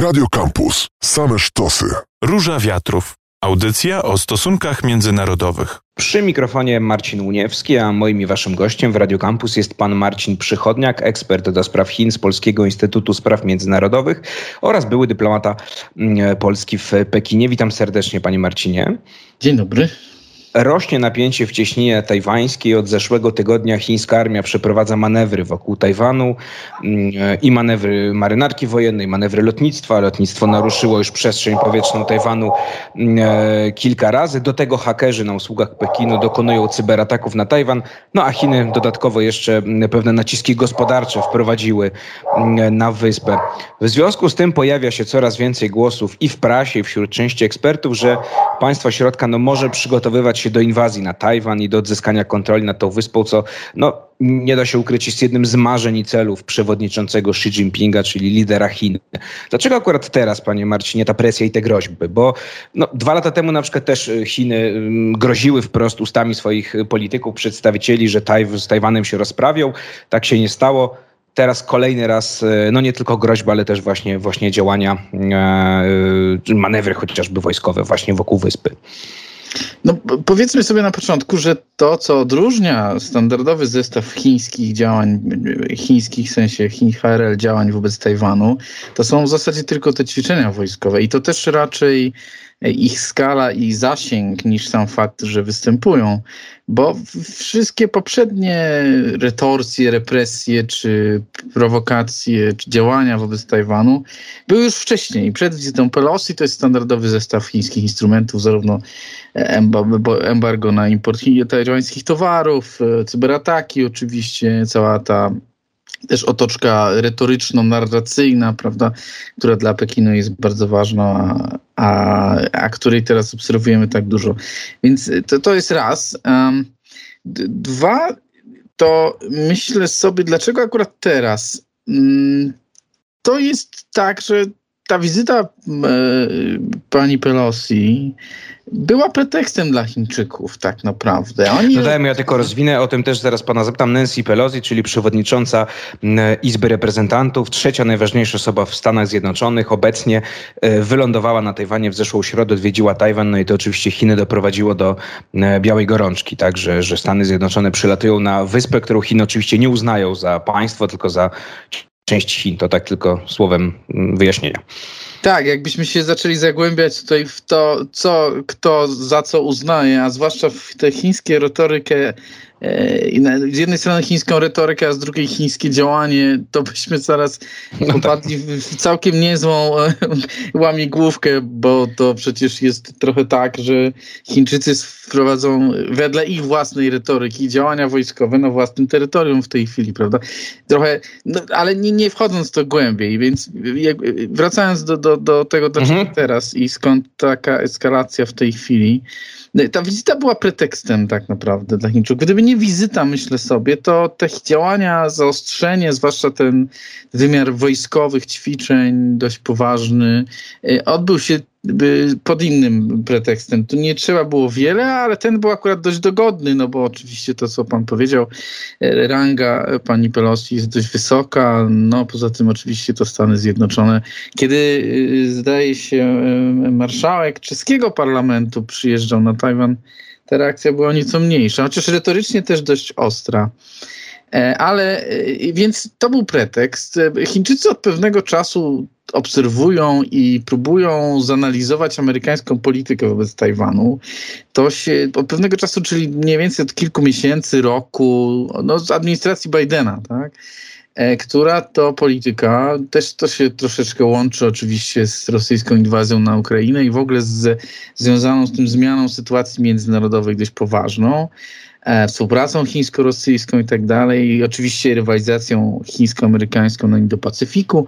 Radio Campus. Same sztosy. Róża Wiatrów. Audycja o stosunkach międzynarodowych. Przy mikrofonie Marcin Uniewski, a moim i waszym gościem w Radio Campus jest pan Marcin Przychodniak, ekspert do spraw Chin z Polskiego Instytutu Spraw Międzynarodowych oraz były dyplomata mm, Polski w Pekinie. Witam serdecznie panie Marcinie. Dzień dobry. Rośnie napięcie w cieśninie tajwańskiej. Od zeszłego tygodnia chińska armia przeprowadza manewry wokół Tajwanu mm, i manewry marynarki wojennej, manewry lotnictwa. Lotnictwo naruszyło już przestrzeń powietrzną Tajwanu mm, e, kilka razy. Do tego hakerzy na usługach Pekinu dokonują cyberataków na Tajwan. No a Chiny dodatkowo jeszcze mm, pewne naciski gospodarcze wprowadziły na wyspę. W związku z tym pojawia się coraz więcej głosów i w prasie, i wśród części ekspertów, że państwa środka no, może przygotowywać się do inwazji na Tajwan i do odzyskania kontroli nad tą wyspą, co no, nie da się ukryć, jest jednym z marzeń i celów przewodniczącego Xi Jinpinga, czyli lidera Chin. Dlaczego akurat teraz, panie Marcinie, ta presja i te groźby? Bo no, dwa lata temu na przykład też Chiny mm, groziły wprost ustami swoich polityków, przedstawicieli, że Taj z Tajwanem się rozprawią. Tak się nie stało teraz kolejny raz, e, no nie tylko groźba, ale też właśnie, właśnie działania, manewry chociażby wojskowe właśnie wokół wyspy. No, powiedzmy sobie na początku, że to, co odróżnia standardowy zestaw chińskich działań, chińskich w sensie HRL działań wobec Tajwanu, to są w zasadzie tylko te ćwiczenia wojskowe i to też raczej ich skala i zasięg niż sam fakt, że występują, bo wszystkie poprzednie retorsje, represje, czy prowokacje, czy działania wobec Tajwanu były już wcześniej. Przed wizytą Pelosi to jest standardowy zestaw chińskich instrumentów, zarówno embargo na import tajwańskich towarów, e, cyberataki oczywiście, cała ta też otoczka retoryczno-narracyjna, prawda, która dla Pekinu jest bardzo ważna, a, a, której teraz obserwujemy tak dużo. Więc to, to jest raz. Dwa, to myślę sobie, dlaczego akurat teraz? Um, to jest tak, że ta wizyta e, pani Pelosi była pretekstem dla Chińczyków tak naprawdę. Oni... Dodajmy, ja tylko rozwinę, o tym też zaraz pana zapytam. Nancy Pelosi, czyli przewodnicząca Izby Reprezentantów, trzecia najważniejsza osoba w Stanach Zjednoczonych, obecnie e, wylądowała na Tajwanie w zeszłą środę, odwiedziła Tajwan, no i to oczywiście Chiny doprowadziło do białej gorączki, tak, że, że Stany Zjednoczone przylatują na wyspę, którą Chiny oczywiście nie uznają za państwo, tylko za część Chin. To tak tylko słowem wyjaśnienia. Tak, jakbyśmy się zaczęli zagłębiać tutaj w to, co kto za co uznaje, a zwłaszcza w tę chińskie retorykę z jednej strony chińską retorykę, a z drugiej chińskie działanie, to byśmy zaraz no tak. popadli w całkiem niezłą e, łamigłówkę, bo to przecież jest trochę tak, że Chińczycy wprowadzą wedle ich własnej retoryki działania wojskowe na własnym terytorium w tej chwili, prawda? Trochę, no, ale nie, nie wchodząc w to głębiej, więc wracając do, do, do tego, dlaczego mhm. teraz i skąd taka eskalacja w tej chwili, no ta wizyta była pretekstem tak naprawdę dla Chińczyków. Gdyby nie wizyta, myślę sobie, to te działania, zaostrzenie, zwłaszcza ten wymiar wojskowych ćwiczeń dość poważny, y, odbył się pod innym pretekstem. Tu nie trzeba było wiele, ale ten był akurat dość dogodny, no bo oczywiście to, co pan powiedział, e, ranga pani Pelosi jest dość wysoka, no poza tym oczywiście to Stany Zjednoczone. Kiedy zdaje się marszałek czeskiego parlamentu przyjeżdżał na Tajwan, ta reakcja była nieco mniejsza, chociaż retorycznie też dość ostra. Ale więc to był pretekst. Chińczycy od pewnego czasu obserwują i próbują zanalizować amerykańską politykę wobec Tajwanu, to się od pewnego czasu, czyli mniej więcej od kilku miesięcy, roku, no z administracji Bidena, tak? E, która to polityka, też to się troszeczkę łączy oczywiście z rosyjską inwazją na Ukrainę i w ogóle z, związaną z tym zmianą sytuacji międzynarodowej dość poważną. E, współpracą chińsko-rosyjską i tak dalej, i oczywiście rywalizacją chińsko-amerykańską na Indo-Pacyfiku,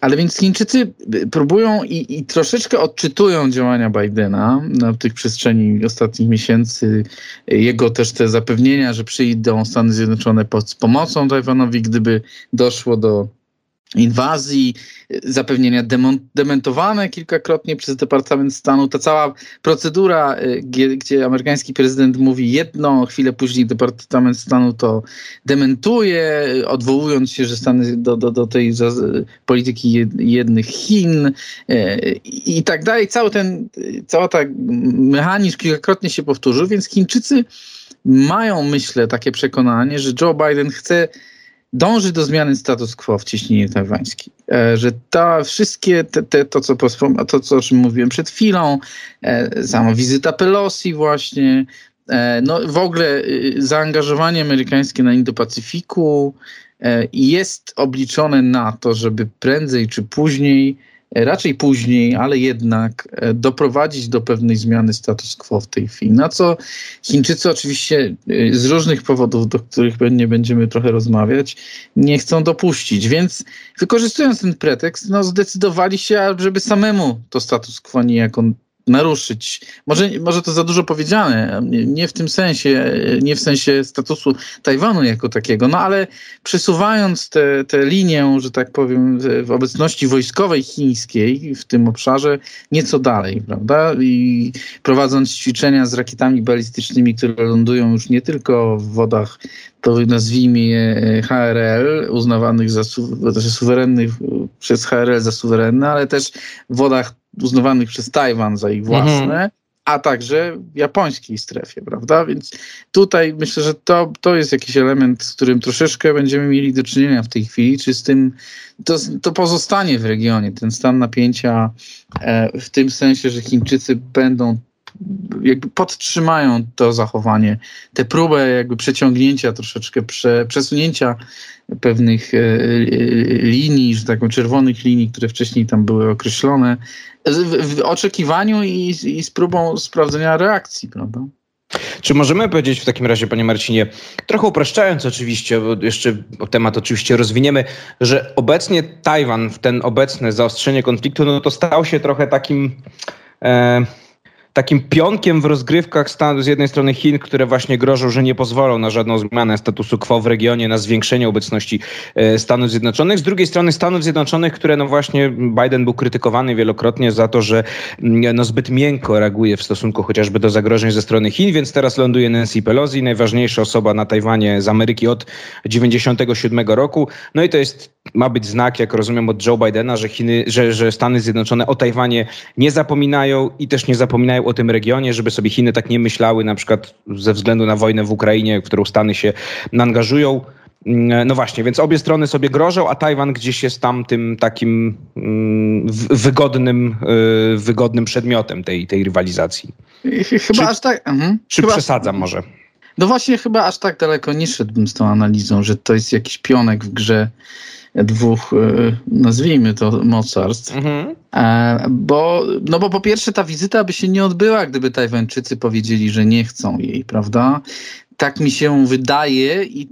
ale więc Chińczycy próbują i, i, troszeczkę odczytują działania Bidena na tych przestrzeni ostatnich miesięcy, jego też te zapewnienia, że przyjdą Stany Zjednoczone pod, z pomocą Tajwanowi, gdyby doszło do inwazji, zapewnienia dementowane kilkakrotnie przez Departament Stanu. Ta cała procedura, y, gdzie, gdzie, amerykański prezydent mówi jedno, chwilę później Departament Stanu to dementuje, odwołując się, że Stany do, do, do tej polityki jednych Chin y, i tak dalej. Cały ten, cała ta mechanizm kilkakrotnie się powtórzył, więc Chińczycy mają, myślę, takie przekonanie, że Joe Biden chce dąży do zmiany status quo w cieśninie tajwańskiej. E, że to wszystkie te, te, to, co, to, co o czym mówiłem przed chwilą, e, sama wizyta Pelosi właśnie, e, no w ogóle zaangażowanie amerykańskie na Indo-Pacyfiku jest obliczone na to, żeby prędzej czy później raczej później, ale jednak e, doprowadzić do pewnej zmiany status quo w tej chwili. Na co Chińczycy oczywiście e, z różnych powodów, do których nie będziemy trochę rozmawiać, nie chcą dopuścić. Więc wykorzystując ten pretekst, no zdecydowali się, żeby samemu to status quo niejako naruszyć. Może, może to za dużo powiedziane, nie w tym sensie, nie w sensie statusu Tajwanu jako takiego, no ale przesuwając tę linię, że tak powiem, w obecności wojskowej chińskiej w tym obszarze nieco dalej, prawda? I prowadząc ćwiczenia z rakietami balistycznymi, które lądują już nie tylko w wodach to nazwijmy je HRL, uznawanych za suwerennych przez HRL za suwerenne, ale też w wodach uznawanych przez Tajwan za ich własne, mhm. a także w japońskiej strefie, prawda? Więc tutaj myślę, że to, to jest jakiś element, z którym troszeczkę będziemy mieli do czynienia w tej chwili, czy z tym, to, to pozostanie w regionie, ten stan napięcia e, w tym sensie, że Chińczycy będą jakby podtrzymają to zachowanie, tę próbę jakby przeciągnięcia troszeczkę, prze, przesunięcia pewnych e, e, linii, że tak powiem, czerwonych linii, które wcześniej tam były określone, w, w oczekiwaniu i, i z próbą sprawdzenia reakcji, prawda? Czy możemy powiedzieć w takim razie, panie Marcinie, trochę upraszczając oczywiście, bo jeszcze temat oczywiście rozwiniemy, że obecnie Tajwan, w ten obecne zaostrzenie konfliktu, no to stał się trochę takim... E, takim pionkiem w rozgrywkach Stanów, z jednej strony Chin, które właśnie grożą, że nie pozwolą na żadną zmianę statusu quo w regionie, na zwiększenie obecności e, Stanów Zjednoczonych. Z drugiej strony Stanów Zjednoczonych, które no właśnie Biden był krytykowany wielokrotnie za to, że mm, no zbyt miękko reaguje w stosunku chociażby do zagrożeń ze strony Chin, więc teraz ląduje Nancy Pelosi, najważniejsza osoba na Tajwanie z Ameryki od 97 roku. No i to jest, ma być znak, jak rozumiem, od Joe Bidena, że Chiny, że, że Stany Zjednoczone o Tajwanie nie zapominają i też nie zapominają o tym regionie, żeby sobie Chiny tak nie myślały, na przykład ze względu na wojnę w Ukrainie, w którą Stany się angażują. Mm, no właśnie, więc obie strony sobie grożą, a Tajwan gdzieś jest tam tym takim mm, wygodnym, y, wygodnym przedmiotem tej, tej rywalizacji. Chyba czy, aż tak. Mhm. Czy chyba przesadzam może? No właśnie, chyba aż tak daleko nie szedłbym z tą analizą, że to jest jakiś pionek w grze dwóch, e, nazwijmy to, mocarstw. Mhm. E, bo, no bo po pierwsze ta wizyta by się nie odbyła, gdyby Tajwańczycy powiedzieli, że nie chcą jej, prawda? Tak mi się wydaje i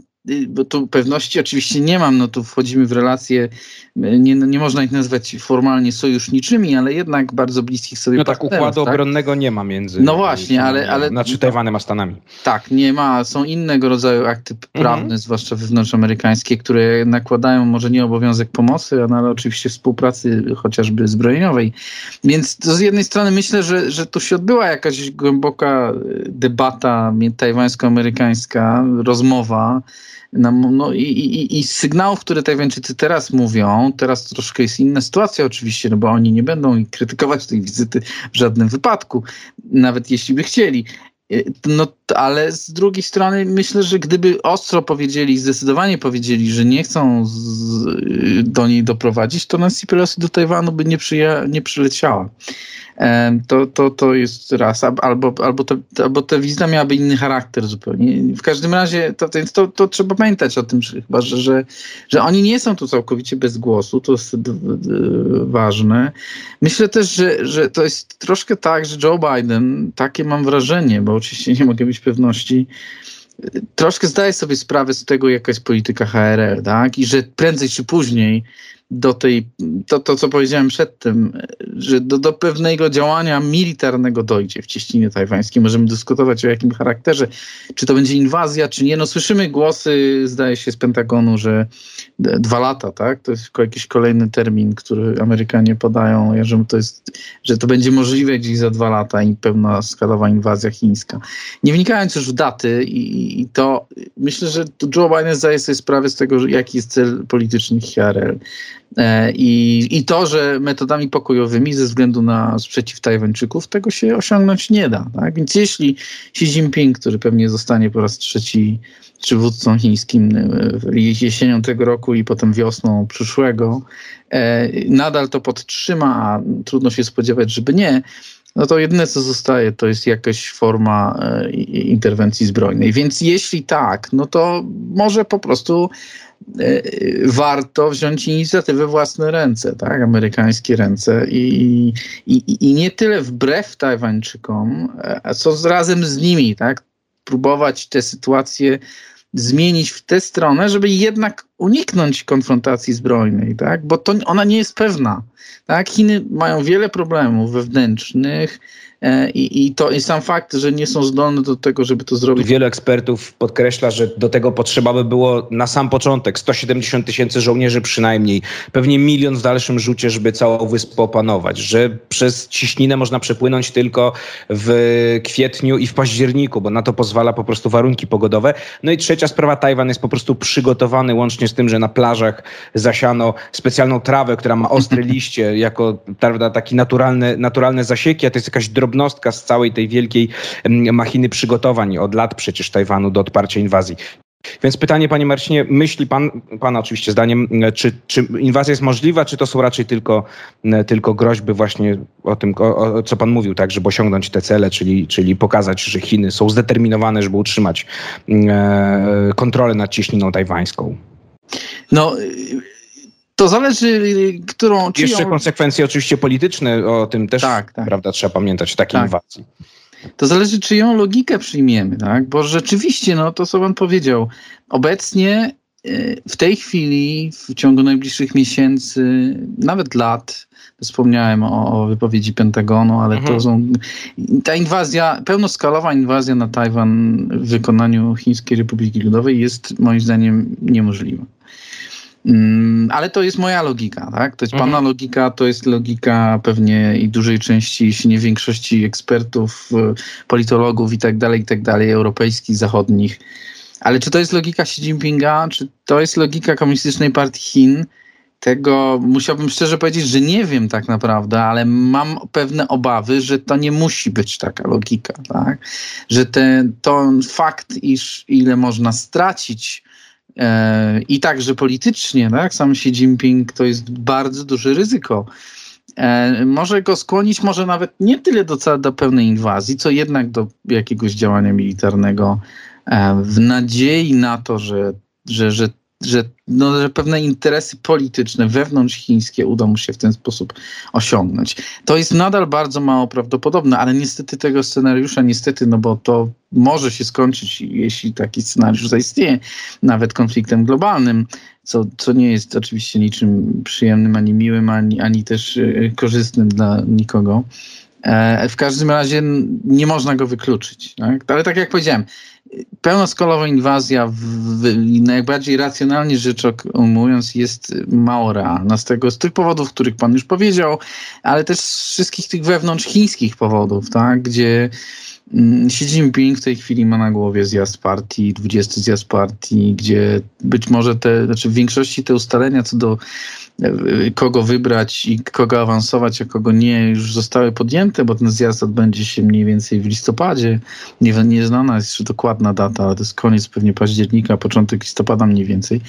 bo tu pewności oczywiście nie mam, no tu wchodzimy w relacje, y, nie, nie można ich nazwać formalnie sojuszniczymi, ale jednak bardzo bliskich sobie No tak, układu tak? obronnego nie ma między... No właśnie, ale... ale znaczy Tajwanem a Stanami. Tak, nie ma. Są innego rodzaju akty prawne, mhm. zwłaszcza wewnątrzamerykańskie, które nakładają może nie obowiązek pomocy, ale oczywiście współpracy chociażby zbrojeniowej. Więc to z jednej strony myślę, że, że tu się odbyła jakaś głęboka debata tajwańsko-amerykańska, rozmowa, no i, i, i z sygnałów, które Tajwańczycy teraz mówią, teraz troszkę jest inna sytuacja oczywiście, no bo oni nie będą krytykować tej wizyty w żadnym wypadku, nawet jeśli by chcieli. E, no, ale z drugiej strony myślę, że gdyby ostro powiedzieli, zdecydowanie powiedzieli, że nie chcą z, do niej doprowadzić, to Nancy Pelosi do Tajwanu by nie, przyja, nie przyleciała to, to, to jest raz. Albo, albo, to, albo ta wizyta miałaby inny charakter zupełnie. W każdym razie to, to, to trzeba pamiętać o tym, że, chyba, że, że, że oni nie są tu całkowicie bez głosu, to jest ważne. Myślę też, że, że to jest troszkę tak, że Joe Biden, takie mam wrażenie, bo oczywiście nie mogę mieć pewności, troszkę zdaje sobie sprawę z tego, jaka jest polityka HRL, tak? I że prędzej czy później do tej, to, to co powiedziałem przedtem, że do, do pewnego działania militarnego dojdzie w cieśninie tajwańskiej. Możemy dyskutować o jakim charakterze, czy to będzie inwazja, czy nie. No słyszymy głosy, zdaje się, z Pentagonu, że dwa lata, tak? To jest jakiś kolejny termin, który Amerykanie podają, że to, jest, że to będzie możliwe gdzieś za dwa lata i pełna skalowa inwazja chińska. Nie wnikając już w daty i, i to myślę, że Joe Biden zdaje sobie sprawę z tego, jaki jest cel polityczny HRL. E, I, I to, że metodami pokojowymi ze względu na sprzeciw Tajwańczyków tego się osiągnąć nie da. Tak? Więc jeśli Xi Jinping, który pewnie zostanie po raz trzeci przywódcą chińskim e, jesienią tego roku i potem wiosną przyszłego, e, nadal to podtrzyma, a trudno się spodziewać, żeby nie, no to jedyne co zostaje to jest jakaś forma interwencji zbrojnej. Więc jeśli tak, no to może po prostu warto wziąć inicjatywę własne ręce, tak, amerykańskie ręce i, i, i nie tyle wbrew Tajwańczykom, a co razem z nimi, tak, próbować tę sytuację zmienić w tę stronę, żeby jednak uniknąć konfrontacji zbrojnej, tak? bo to ona nie jest pewna. Tak? Chiny mają wiele problemów wewnętrznych, E, I, I, to i sam fakt, że nie są zdolne do tego, żeby to zrobić. Wielu ekspertów podkreśla, że do tego potrzeba by było na sam początek 170 tysięcy żołnierzy przynajmniej, pewnie milion w dalszym rzucie, żeby całą wyspę opanować, że przez ciśninę można przepłynąć tylko w kwietniu i w październiku, bo na to pozwala po prostu warunki pogodowe. No i trzecia sprawa, Tajwan jest po prostu przygotowany łącznie z tym, że na plażach zasiano specjalną trawę, która ma ostre liście, jako prawda, taki naturalne, naturalne zasieki, a to jest jakaś drobnostka z całej tej wielkiej machiny przygotowań od lat przecież Tajwanu do odparcia inwazji. Więc pytanie, panie Marcinie, myśli pan, pana oczywiście zdaniem, czy, czy inwazja jest możliwa, czy to są raczej tylko, tylko groźby właśnie o tym, o, o, co pan mówił, tak, żeby osiągnąć te cele, czyli, czyli pokazać, że Chiny są zdeterminowane, żeby utrzymać e, kontrolę nad cieśniną tajwańską? No, to zależy, którą... Jeszcze konsekwencje oczywiście polityczne, o tym też tak, tak. Prawda, trzeba pamiętać w takiej tak. inwazji. To zależy, czyją logikę przyjmiemy, tak? Bo rzeczywiście, no to co pan powiedział, obecnie y, w tej chwili, w ciągu najbliższych miesięcy, nawet lat, wspomniałem o, o wypowiedzi Pentagonu, ale mhm. to są. Ta inwazja, pełnoskalowa inwazja na Tajwan w wykonaniu Chińskiej Republiki Ludowej jest moim zdaniem niemożliwa. Mm, ale to jest moja logika, tak? To jest mhm. pana logika, to jest logika pewnie i dużej części, jeśli nie większości ekspertów, politologów i tak dalej, i tak dalej, europejskich, zachodnich. Ale czy to jest logika Xi Jinpinga, czy to jest logika Komunistycznej Partii Chin? Tego musiałbym szczerze powiedzieć, że nie wiem tak naprawdę, ale mam pewne obawy, że to nie musi być taka logika, tak? Że ten, fakt, iż ile można stracić i także politycznie, tak? Sam Xi Jinping to jest bardzo duże ryzyko. E, może go skłonić, może nawet nie tyle do, do pełnej inwazji, co jednak do jakiegoś działania militarnego e, w nadziei na to, że, że, że że, no, że pewne interesy polityczne wewnątrzchińskie uda mu się w ten sposób osiągnąć. To jest nadal bardzo mało prawdopodobne, ale niestety tego scenariusza, niestety, no bo to może się skończyć, jeśli taki scenariusz zaistnieje, nawet konfliktem globalnym, co, co nie jest oczywiście niczym przyjemnym, ani miłym, ani, ani też y, korzystnym dla nikogo. E, w każdym razie nie można go wykluczyć. Tak? Ale tak jak powiedziałem, pełnoskalowa inwazja, w, w, najbardziej racjonalnie rzecz ujmując, jest mało realna. Z, tego, z tych powodów, których pan już powiedział, ale też z wszystkich tych wewnątrzchińskich powodów, tak? gdzie mm, Xi Jinping w tej chwili ma na głowie zjazd partii, 20 zjazd partii, gdzie być może te, znaczy w większości te ustalenia co do kogo wybrać i kogo awansować, a kogo nie, już zostały podjęte, bo ten zjazd odbędzie się mniej więcej w listopadzie. Nie, nie znana jest dokładna data, ale to jest koniec pewnie października, początek listopada mniej więcej.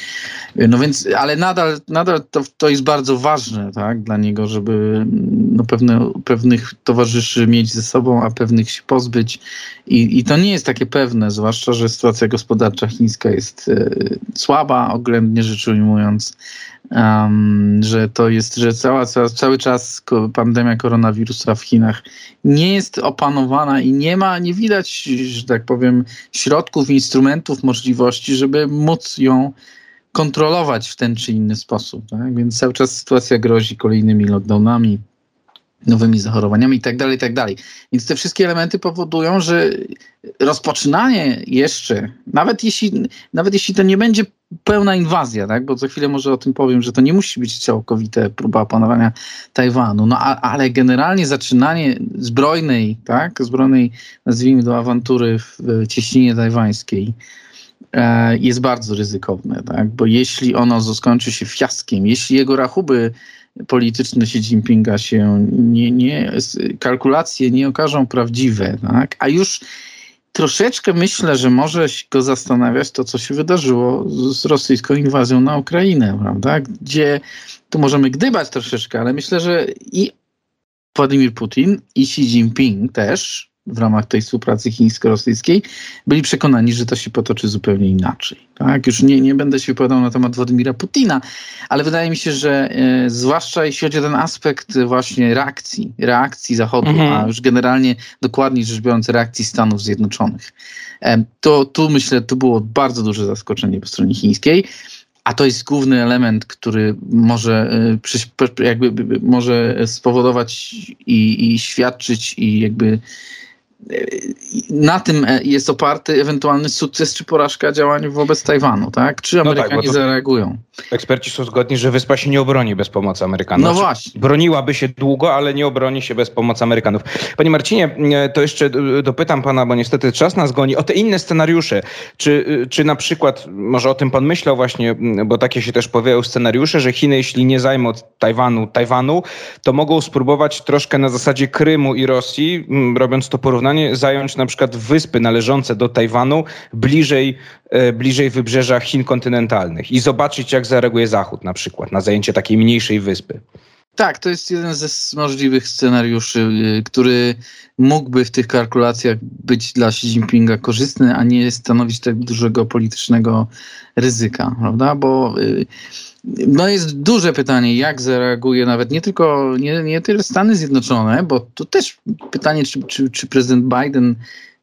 No więc, ale nadal, nadal to, to jest bardzo ważne tak, dla niego, żeby no, pewne, pewnych towarzyszy mieć ze sobą, a pewnych się pozbyć. I, I to nie jest takie pewne, zwłaszcza, że sytuacja gospodarcza chińska jest e, słaba, oględnie rzecz ujmując um, że to jest, że cała, cały czas pandemia koronawirusa w Chinach nie jest opanowana i nie ma, nie widać, że tak powiem, środków, instrumentów, możliwości, żeby móc ją kontrolować w ten czy inny sposób. Tak? Więc cały czas sytuacja grozi kolejnymi lockdownami, nowymi zachorowaniami i tak dalej, i tak. Więc te wszystkie elementy powodują, że rozpoczynanie jeszcze, nawet jeśli, nawet jeśli to nie będzie pełna inwazja, tak? bo za chwilę może o tym powiem, że to nie musi być całkowite próba opanowania Tajwanu, no a, ale generalnie zaczynanie zbrojnej, tak? zbrojnej, nazwijmy to awantury w cieśninie tajwańskiej, e, jest bardzo ryzykowne, tak? bo jeśli ono skończy się fiaskiem, jeśli jego rachuby polityczne Xi Jinpinga się nie, nie kalkulacje nie okażą prawdziwe, tak? a już troszeczkę myślę, że może go zastanawiać to, co się wydarzyło z rosyjską inwazją na Ukrainę, prawda? Gdzie tu możemy gdybać troszeczkę, ale myślę, że i Władimir Putin i Xi Jinping też w ramach tej współpracy chińsko-rosyjskiej, byli przekonani, że to się potoczy zupełnie inaczej. Tak? Już nie, nie będę się wypowiadał na temat Władimira Putina, ale wydaje mi się, że e, zwłaszcza jeśli chodzi o ten aspekt właśnie reakcji, reakcji Zachodu, mhm. a już generalnie dokładniej rzecz biorąc reakcji Stanów Zjednoczonych, e, to tu myślę, to było bardzo duże zaskoczenie po stronie chińskiej. A to jest główny element, który może, e, jakby, może spowodować i, i świadczyć i jakby na tym e, jest oparty ewentualny sukces czy porażka działań wobec Tajwanu, tak? Czy Amerykanie no tak, zareagują? Eksperci są zgodni, że wyspa się nie obroni bez pomocy Amerykanów. No właśnie. Broniłaby się długo, ale nie obroni się bez pomocy Amerykanów. Panie Marcinie, e, to jeszcze dopytam pana, bo niestety czas nas goni, o te inne scenariusze. Czy, czy na przykład, może o tym pan myślał właśnie, bo takie się też pojawiają scenariusze, że Chiny, jeśli nie zajmą Tajwanu, Tajwanu, to mogą spróbować troszkę na zasadzie Krymu i Rosji, robiąc to porównanie zająć na przykład wyspy należące do Tajwanu bliżej, e, bliżej wybrzeża Chin kontynentalnych i zobaczyć, jak zareaguje Zachód na przykład na zajęcie takiej mniejszej wyspy. Tak, to jest jeden ze możliwych scenariuszy, y, który mógłby w tych kalkulacjach być dla Xi Jinpinga korzystny, a nie stanowić tak dużego politycznego ryzyka, prawda? Bo y, no jest duże pytanie, jak zareaguje nawet nie tylko, nie, nie tyle Stany Zjednoczone, bo tu też pytanie, czy, czy, czy prezydent Biden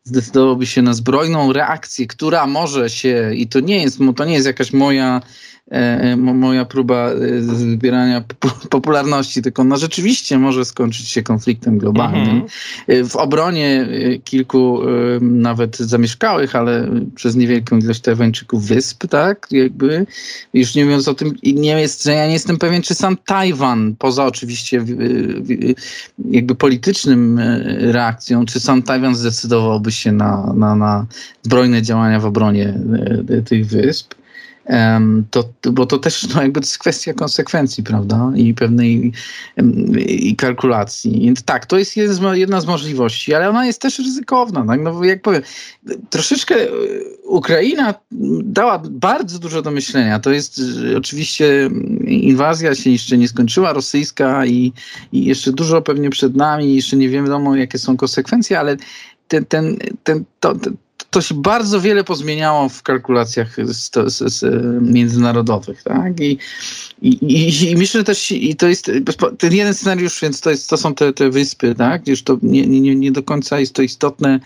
zdecydowałby się na zbrojną reakcję, która może się, i to nie jest, to nie jest jakaś moja moja próba e, zbierania popularności, tylko ona rzeczywiście może skończyć się konfliktem globalnym. Mhm. E, w obronie kilku nawet zamieszkałych, ale przez niewielką ilość Tajwańczyków wysp, tak, jakby, już nie mówiąc o tym, nie jest, że ja nie jestem pewien, czy sam Tajwan, poza oczywiście jakby politycznym reakcją, czy sam Tajwan zdecydowałby się na, na, na zbrojne działania w obronie tych wysp to, bo to też no, jakby to jest kwestia konsekwencji, prawda? I pewnej i kalkulacji. Więc tak, to jest jedna z możliwości, ale ona jest też ryzykowna. Tak? No, jak powiem, troszeczkę e, Ukraina dała bardzo dużo do myślenia. To jest e, oczywiście inwazja się jeszcze nie skończyła, rosyjska i, i jeszcze dużo pewnie przed nami, jeszcze nie wiadomo jakie są konsekwencje, ale ten, ten, ten, to, to się bardzo wiele pozmieniało w kalkulacjach międzynarodowych, tak? I, i, I, myślę, że też i to jest ten jeden scenariusz, więc to, jest, to są te, te wyspy, tak? Gdzież to nie, nie, nie do końca jest to istotne.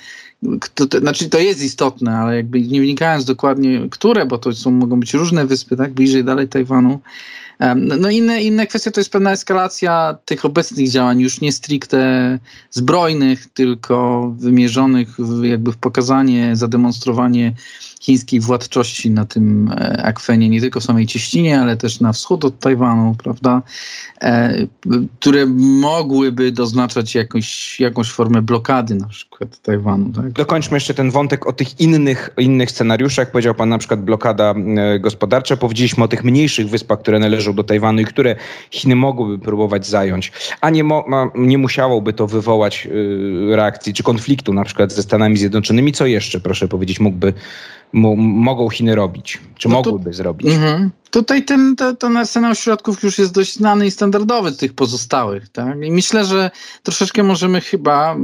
To, to, znaczy to jest istotne, ale jakby nie wnikając dokładnie, które, bo to są, mogą być różne wyspy, tak? Bliżej dalej Tajwanu. No, no inne, inne kwestie to jest pewna eskalacja tych obecnych działań, już nie stricte zbrojnych, tylko wymierzonych w, jakby w pokazanie, zademonstrowanie chińskiej władczości na tym e, akwenie, nie tylko samej cieścinie, ale też na wschód od Tajwanu, prawda, e, które mogłyby doznaczać jakąś, jakąś formę blokady na przykład Tajwanu. Tak? Dokończmy jeszcze ten wątek o tych innych, innych scenariuszach. Powiedział pan na przykład blokada e, gospodarcza. Powiedzieliśmy o tych mniejszych wyspach, które należą do Tajwanu i które Chiny mogłyby próbować zająć, a nie, mo, nie musiałoby to wywołać reakcji czy konfliktu na przykład ze Stanami Zjednoczonymi. Co jeszcze, proszę powiedzieć, mógłby mogą Chiny robić, czy no mogłyby zrobić. Mm-hmm. Tutaj ten, to, ten arsenał środków już jest dość znany i standardowy tych pozostałych. Tak? I myślę, że troszeczkę możemy chyba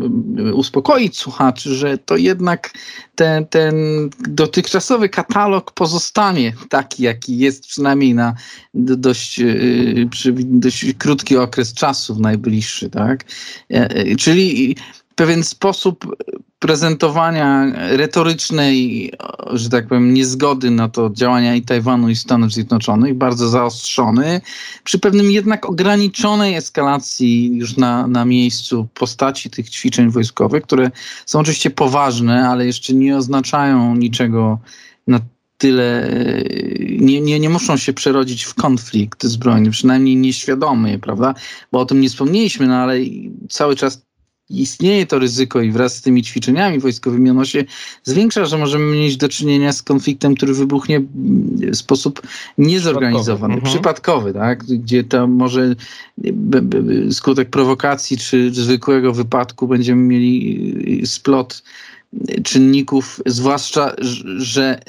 uspokoić słuchaczy, że to jednak ten, ten dotychczasowy katalog pozostanie taki, jaki jest przynajmniej na dość, yy, dość krótki okres czasu najbliższy. Tak? E, e, czyli pewien sposób prezentowania retorycznej, że tak powiem, niezgody na to działania i Tajwanu i Stanów Zjednoczonych, bardzo zaostrzony, przy pewnym jednak ograniczonej eskalacji już na, na miejscu postaci tych ćwiczeń wojskowych, które są oczywiście poważne, ale jeszcze nie oznaczają niczego na tyle, nie, nie, nie muszą się przerodzić w konflikt zbrojny, przynajmniej nieświadomy, prawda? Bo o tym nie wspomnieliśmy, no ale cały czas istnieje to ryzyko i wraz z tymi ćwiczeniami wojskowymi ono się zwiększa, że możemy mieć do czynienia z konfliktem, który wybuchnie w sposób niezorganizowany, przypadkowy, mhm. przypadkowy tak? gdzie to może skutek prowokacji czy zwykłego wypadku będziemy mieli splot czynników, zwłaszcza, że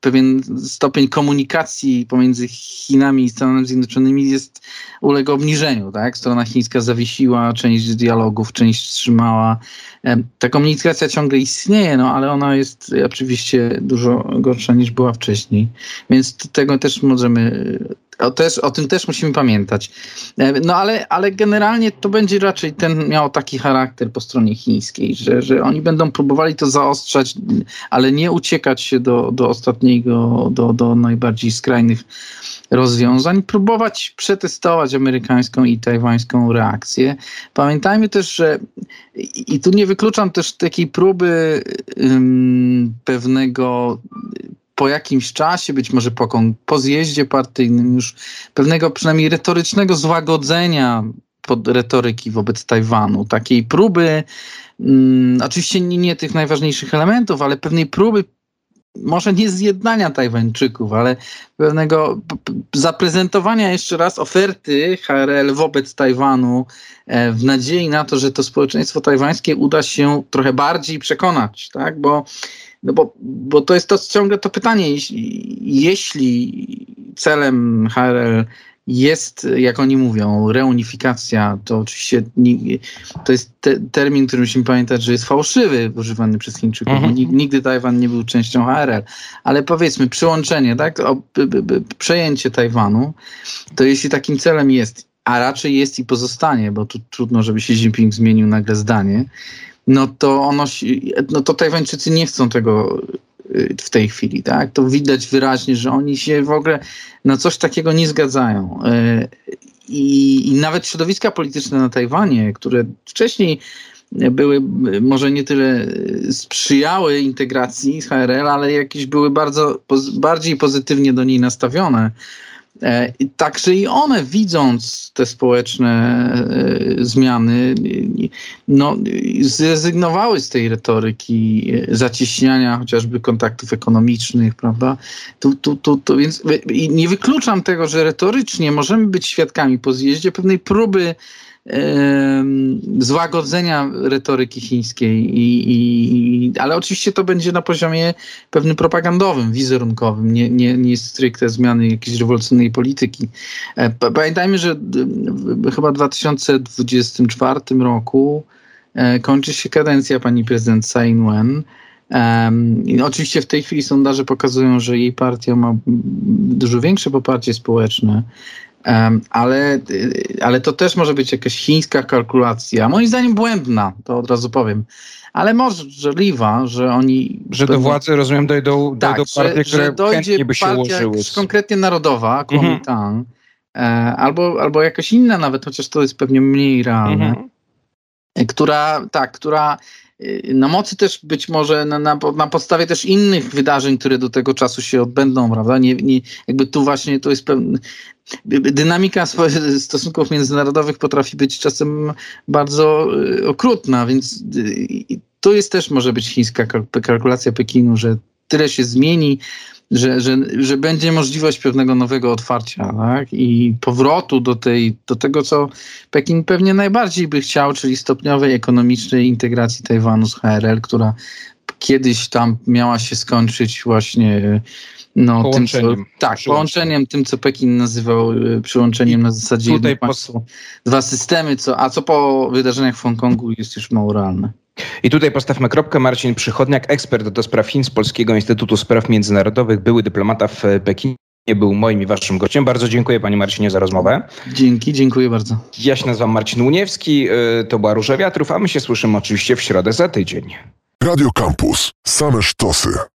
pewien stopień komunikacji pomiędzy Chinami i Stanami Zjednoczonymi jest uległ obniżeniu. Tak? Strona chińska zawiesiła część dialogów, część wstrzymała. Ta komunikacja ciągle istnieje, no ale ona jest oczywiście dużo gorsza niż była wcześniej. Więc tego też możemy o, też, o tym też musimy pamiętać. E, no ale, ale generalnie to będzie raczej ten miał taki charakter po stronie chińskiej, że, że oni będą próbowali to zaostrzać, ale nie uciekać się do, do ostatniego, do, do najbardziej skrajnych rozwiązań, próbować przetestować amerykańską i tajwańską reakcję. Pamiętajmy też, że i tu nie wykluczam też takiej próby um, pewnego po jakimś czasie, być może po, po zjeździe partyjnym, już pewnego przynajmniej retorycznego złagodzenia pod retoryki wobec Tajwanu, takiej próby, mm, oczywiście nie, nie tych najważniejszych elementów, ale pewnej próby może nie zjednania Tajwańczyków, ale pewnego zaprezentowania jeszcze raz oferty HRL wobec Tajwanu e, w nadziei na to, że to społeczeństwo tajwańskie uda się trochę bardziej przekonać, tak? Bo no bo, bo to jest to ciągle to pytanie, jeśli, jeśli celem HRL jest, jak oni mówią, reunifikacja, to oczywiście nie, to jest te, termin, który musimy pamiętać, że jest fałszywy, używany przez Chińczyków. Mhm. Nigdy Tajwan nie był częścią HRL, ale powiedzmy przyłączenie, tak, o, b, b, b, przejęcie Tajwanu, to jeśli takim celem jest, a raczej jest i pozostanie, bo tu trudno, żeby się Jinping zmienił nagle zdanie, no to ono, no to Tajwańczycy nie chcą tego w tej chwili, tak? To widać wyraźnie, że oni się w ogóle na coś takiego nie zgadzają. Y, I, i nawet środowiska polityczne na Tajwanie, które wcześniej były może nie tyle sprzyjały integracji z HRL, ale jakieś były bardzo bardziej pozytywnie do niej nastawione. E, także i one, widząc te społeczne e, zmiany, no, zrezygnowały z tej retoryki zacieśniania chociażby kontaktów ekonomicznych, prawda? Tu, tu, tu, tu, więc nie wykluczam tego, że retorycznie możemy być świadkami po zjeździe pewnej próby złagodzenia retoryki chińskiej, i, i, ale oczywiście to będzie na poziomie pewnym propagandowym, wizerunkowym, nie, nie, nie stricte zmiany jakiejś rewolucyjnej polityki. E, pamiętajmy, że chyba w 2024 roku e, kończy się kadencja pani prezydent Tsai Ing-wen. Um, oczywiście w tej chwili sondaże pokazują, że jej partia ma dużo większe poparcie społeczne ale, ale to też może być jakaś chińska kalkulacja, moim zdaniem błędna, to od razu powiem, ale możliwa, że oni... Że do władzy, rozumiem, dojdą, tak, dojdą partie, że, które że dojdzie by się ułożyły. konkretnie narodowa, Kuomintang, mhm. E, albo, albo jakaś inna nawet, chociaż to jest pewnie mniej realne, mhm. która, tak, która Y, na mocy też być może na, na, na, podstawie też innych wydarzeń, które do tego czasu się odbędą, prawda? Nie, nie, jakby tu właśnie to jest pewna dynamika stosunków międzynarodowych potrafi być czasem bardzo y, okrutna, więc y, to jest też może być chińska kalkulacja Pekinu, że tyle się zmieni, że, że, że będzie możliwość pewnego nowego otwarcia tak? i powrotu do, tej, do tego, co Pekin pewnie najbardziej by chciał, czyli stopniowej ekonomicznej integracji Tajwanu z HRL, która kiedyś tam miała się skończyć właśnie no, połączeniem. Tym, co, tak, połączeniem tym, co Pekin nazywał y, przyłączeniem I na zasadzie jedno państwo, dwa systemy, co, a co po wydarzeniach w Hongkongu jest już mało realne. I tutaj postawmy kropkę. Marcin Przychodniak, ekspert do spraw Chin z Polskiego Instytutu Spraw Międzynarodowych, były dyplomata w Pekinie. był moim i waszym gościem. Bardzo dziękuję panie Marcinie za rozmowę. Dzięki, dziękuję bardzo. Ja się nazywam Marcin Uniewski, y, to była Róża Wiatrów, a my się słyszymy oczywiście w środę za tydzień. Radio Campus. Same sztosy.